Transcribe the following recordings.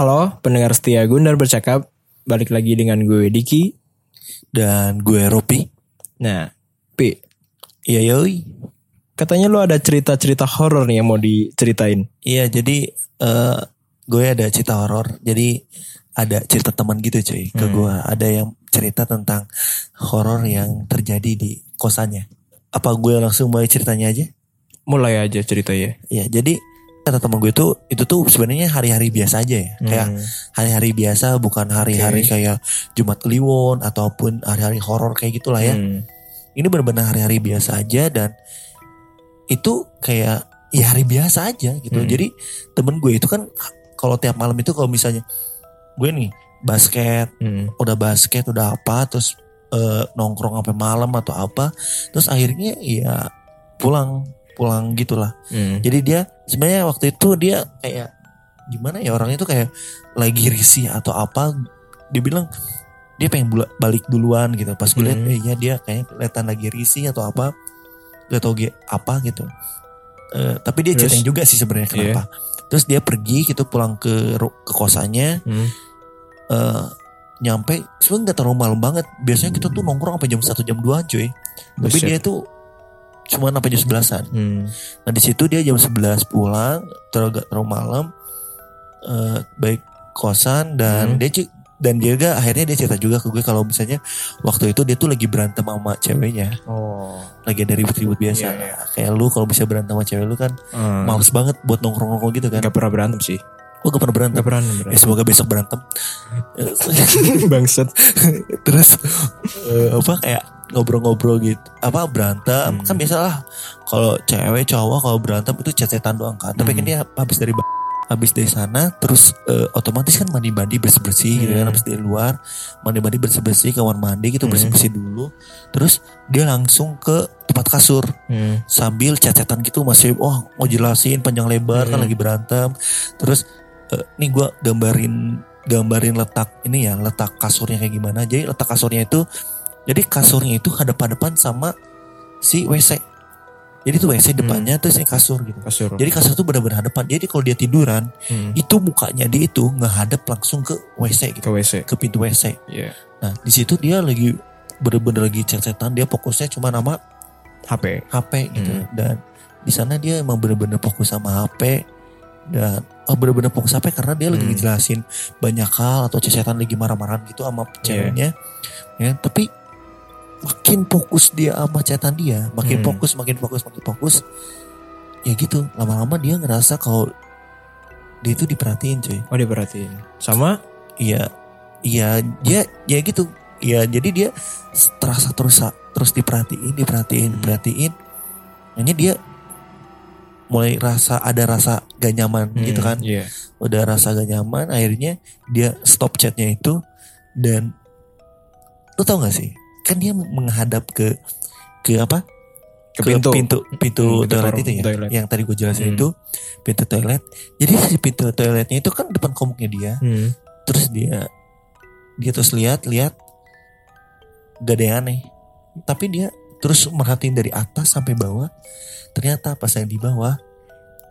Halo pendengar setia Gundar bercakap Balik lagi dengan gue Diki Dan gue Ropi. Nah Pi Iya yoi. Katanya lu ada cerita-cerita horor nih yang mau diceritain Iya jadi eh gue ada cerita horor. Jadi ada cerita teman gitu cuy ke gue. Ada yang cerita tentang horor yang terjadi di kosannya. Apa gue langsung mulai ceritanya aja? Mulai aja cerita ya Iya jadi kata teman gue tuh itu tuh sebenarnya hari-hari biasa aja ya. Kayak Hmm. hari-hari biasa bukan hari-hari Oke. kayak Jumat Kliwon ataupun hari-hari horor kayak gitulah ya. Hmm. ini benar-benar hari-hari biasa aja dan itu kayak ya hari biasa aja gitu. Hmm. Jadi temen gue itu kan kalau tiap malam itu kalau misalnya gue nih basket, Hmm. udah basket, udah apa, terus eh, nongkrong sampai malam atau apa, terus akhirnya ya pulang pulang gitulah. Hmm. Jadi dia sebenarnya waktu itu dia kayak gimana ya orangnya tuh kayak lagi risih atau apa. Dia bilang dia pengen balik duluan gitu. Pas gue lihat Hmm. eh ya dia kayak kelihatan lagi risih atau apa. Gak tau apa gitu. Eh, tapi dia ceritain juga sih sebenarnya Iya. kenapa. Terus dia pergi gitu pulang ke ke kosannya. Hmm. eh nyampe sebenarnya nggak terlalu malam banget. Biasanya kita tuh nongkrong sampai jam 1 jam 2 cuy. Tapi Buset. dia tuh cuma sampai jam 11-an. Hmm. Nah di situ dia jam 11 pulang, terlalu terlalu malam, eh baik kosan dan Hmm. dia dan dia juga akhirnya dia cerita juga ke gue kalau misalnya waktu itu dia tuh lagi berantem sama ceweknya, Oh lagi ada ribut-ribut biasa. Iya, iya. Kayak lu kalau bisa berantem sama cewek lu kan hmm. males banget buat nongkrong-nongkrong gitu kan. Gak pernah berantem sih Gue gak pernah berantem. Gak pernah Ya berantem semoga besok berantem. Bangset Terus eh, apa kayak ngobrol-ngobrol gitu. Apa berantem Hmm. kan biasalah kalau cewek cowok kalau berantem itu cecetan doang kan. Tapi kan Hmm. dia habis dari habis dari sana terus eh, otomatis kan mandi-mandi bersih-bersih gitu kan Hmm. habis dari luar mandi-mandi bersih-bersih kamar mandi gitu Hmm. bersih-bersih dulu terus dia langsung ke tempat kasur hmm. sambil cacetan gitu masih wah mau jelasin panjang lebar kan Hmm. lagi berantem terus eh, nih gua gambarin gambarin letak ini ya letak kasurnya kayak gimana jadi letak kasurnya itu jadi kasurnya itu hadap-hadapan sama si WC jadi tuh WC depannya terus ini kasur gitu. Kasur. Jadi kasur tuh benar-benar hadapan. Jadi kalau dia tiduran hmm. itu mukanya dia itu ngehadap langsung ke WC gitu. Ke WC ke pintu WC Iya. Nah di situ dia lagi bener-bener lagi cacetan dia fokusnya cuma nama HP HP gitu. Hmm. dan di sana dia emang bener-bener fokus sama HP dan oh bener-bener fokus HP karena dia lagi Hmm. ngejelasin banyak hal atau cesetan lagi marah-marahan gitu sama ceweknya. Ya tapi makin fokus dia sama cetan dia makin Hmm. fokus makin fokus makin fokus ya gitu. Lama-lama dia ngerasa kalau dia itu diperhatiin cuy. Oh diperhatiin. Sama? Iya iya dia ya gitu. Ya jadi dia terasa terus terus diperhatiin diperhatiin Hmm. diperhatiin. Ini dia mulai rasa ada rasa gak nyaman Hmm, gitu kan? Iya. Udah rasa gak nyaman akhirnya dia stop chatnya itu dan lu tau gak sih kan dia menghadap ke ke apa? Ke pintu. Pintu pintu Hmm, pintu toilet itu ya? toilet. yang tadi gue jelasin Hmm. itu pintu toilet. Jadi si pintu toiletnya itu kan depan komuknya dia. Hmm. terus dia dia terus lihat lihat gak ada yang aneh. Tapi dia terus merhatiin dari atas sampai bawah. Ternyata pas yang di bawah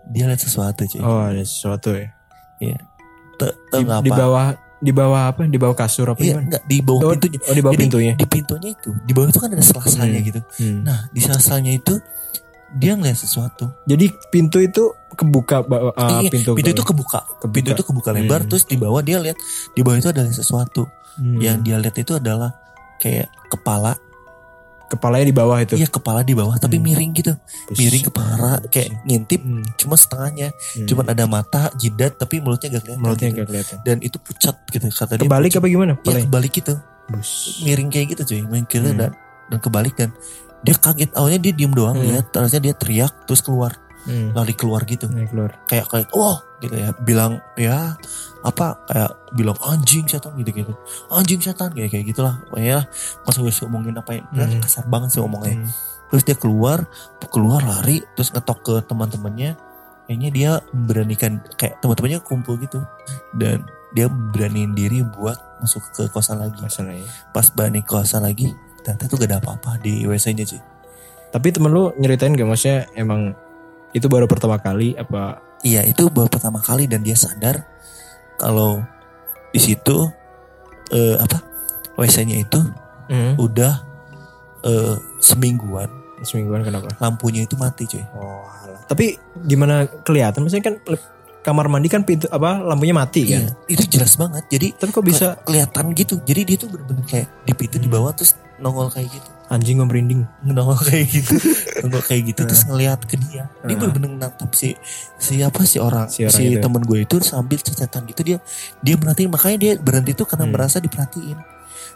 dia lihat sesuatu cuy. Oh ada sesuatu ya? Tau di, di bawah Di bawah apa Di bawah kasur apa iya gimana enggak di bawah Oh, pintunya oh di bawah Jadi, pintunya di pintunya itu di bawah itu kan ada selasanya Hmm. gitu Hmm. nah di selasanya itu dia ngeliat sesuatu Jadi pintu itu kebuka ah, Iya, pintu pintu itu kebuka kebuka. pintu itu kebuka lebar Hmm. terus di bawah dia lihat di bawah itu ada sesuatu Hmm. yang dia lihat itu adalah kayak kepala kepalanya di bawah itu. iya kepala di bawah tapi Hmm. miring gitu Buset. miring kepala kayak ngintip Hmm. cuma setengahnya Hmm. cuma ada mata jidat tapi mulutnya gak kelihatan mulutnya gitu. kelihatan. dan itu pucat gitu kata dia Kebalik apa gimana? Iya Kepalanya? kebalik gitu Bus. miring kayak gitu cuy miring gitu Hmm. dan dan kebalik dan dia kaget awalnya dia diem doang Hmm. lihat terusnya dia teriak terus keluar Hmm. lari keluar gitu keluar. kayak kayak wah gitu ya bilang ya apa kayak bilang anjing setan gitu gitu. Anjing setan kayak kayak gitulah pokoknya pas gue ngomongin apa ya Hmm. kasar banget sih ngomongnya Hmm. terus dia keluar keluar lari terus ngetok ke teman-temannya. Kayaknya dia beranikan kayak teman-temannya kumpul gitu. Dan dia beraniin diri buat masuk ke kosan lagi. Masalahnya. pas berani ke kosan lagi ternyata tuh gak ada apa-apa di WC-nya sih Tapi temen lu nyeritain gak? Maksudnya emang itu baru pertama kali apa? Iya itu baru pertama kali dan dia sadar kalau di situ eh, apa WC-nya itu Hmm. udah eh, semingguan Semingguan kenapa? lampunya itu mati cuy. Oh, alah. Tapi gimana kelihatan? Maksudnya kan kamar mandi kan pintu apa lampunya mati kan? Iya, itu jelas banget. Jadi Tapi kok bisa ke- kelihatan gitu. Jadi dia tuh bener-bener kayak di pintu di Hmm. bawah terus nongol kayak gitu. Anjing gue merinding? Nongol kayak gitu. nongol kayak gitu terus ngeliat ke dia. Dia Hmm. bener-bener natap si siapa si orang Si si, orang itu. temen gue itu sambil cecetan gitu dia dia merhatiin makanya dia berhenti tuh karena Hmm. merasa diperhatiin.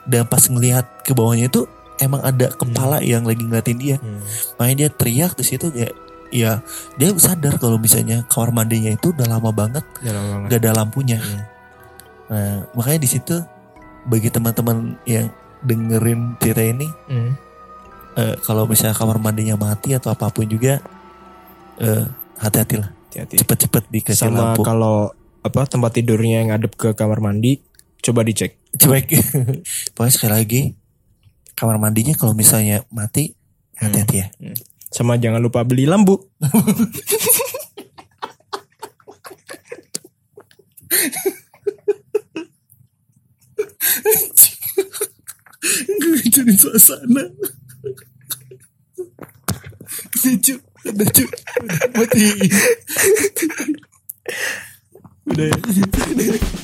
Dan pas ngelihat ke bawahnya itu emang ada kepala yang lagi ngeliatin dia. Hmm. Makanya dia teriak di situ ya ya dia sadar kalau misalnya kamar mandinya itu udah lama banget Ya lama banget. gak ada lampunya. Hmm. Nah, makanya di situ bagi teman-teman yang dengerin cerita ini, Hmm. eh, kalau misalnya kamar mandinya mati atau apa pun juga, eh, hati-hatilah, Hati-hati. cepet-cepet dikasih Sama lampu. kalau apa tempat tidurnya yang ngadep ke kamar mandi, coba dicek. Cuek. Pokoknya sekali lagi, kamar mandinya kalau misalnya mati, hati-hati ya. Sama jangan lupa beli lampu. Ngejarin suasana. Lucu, lucu, mati. Udah ya.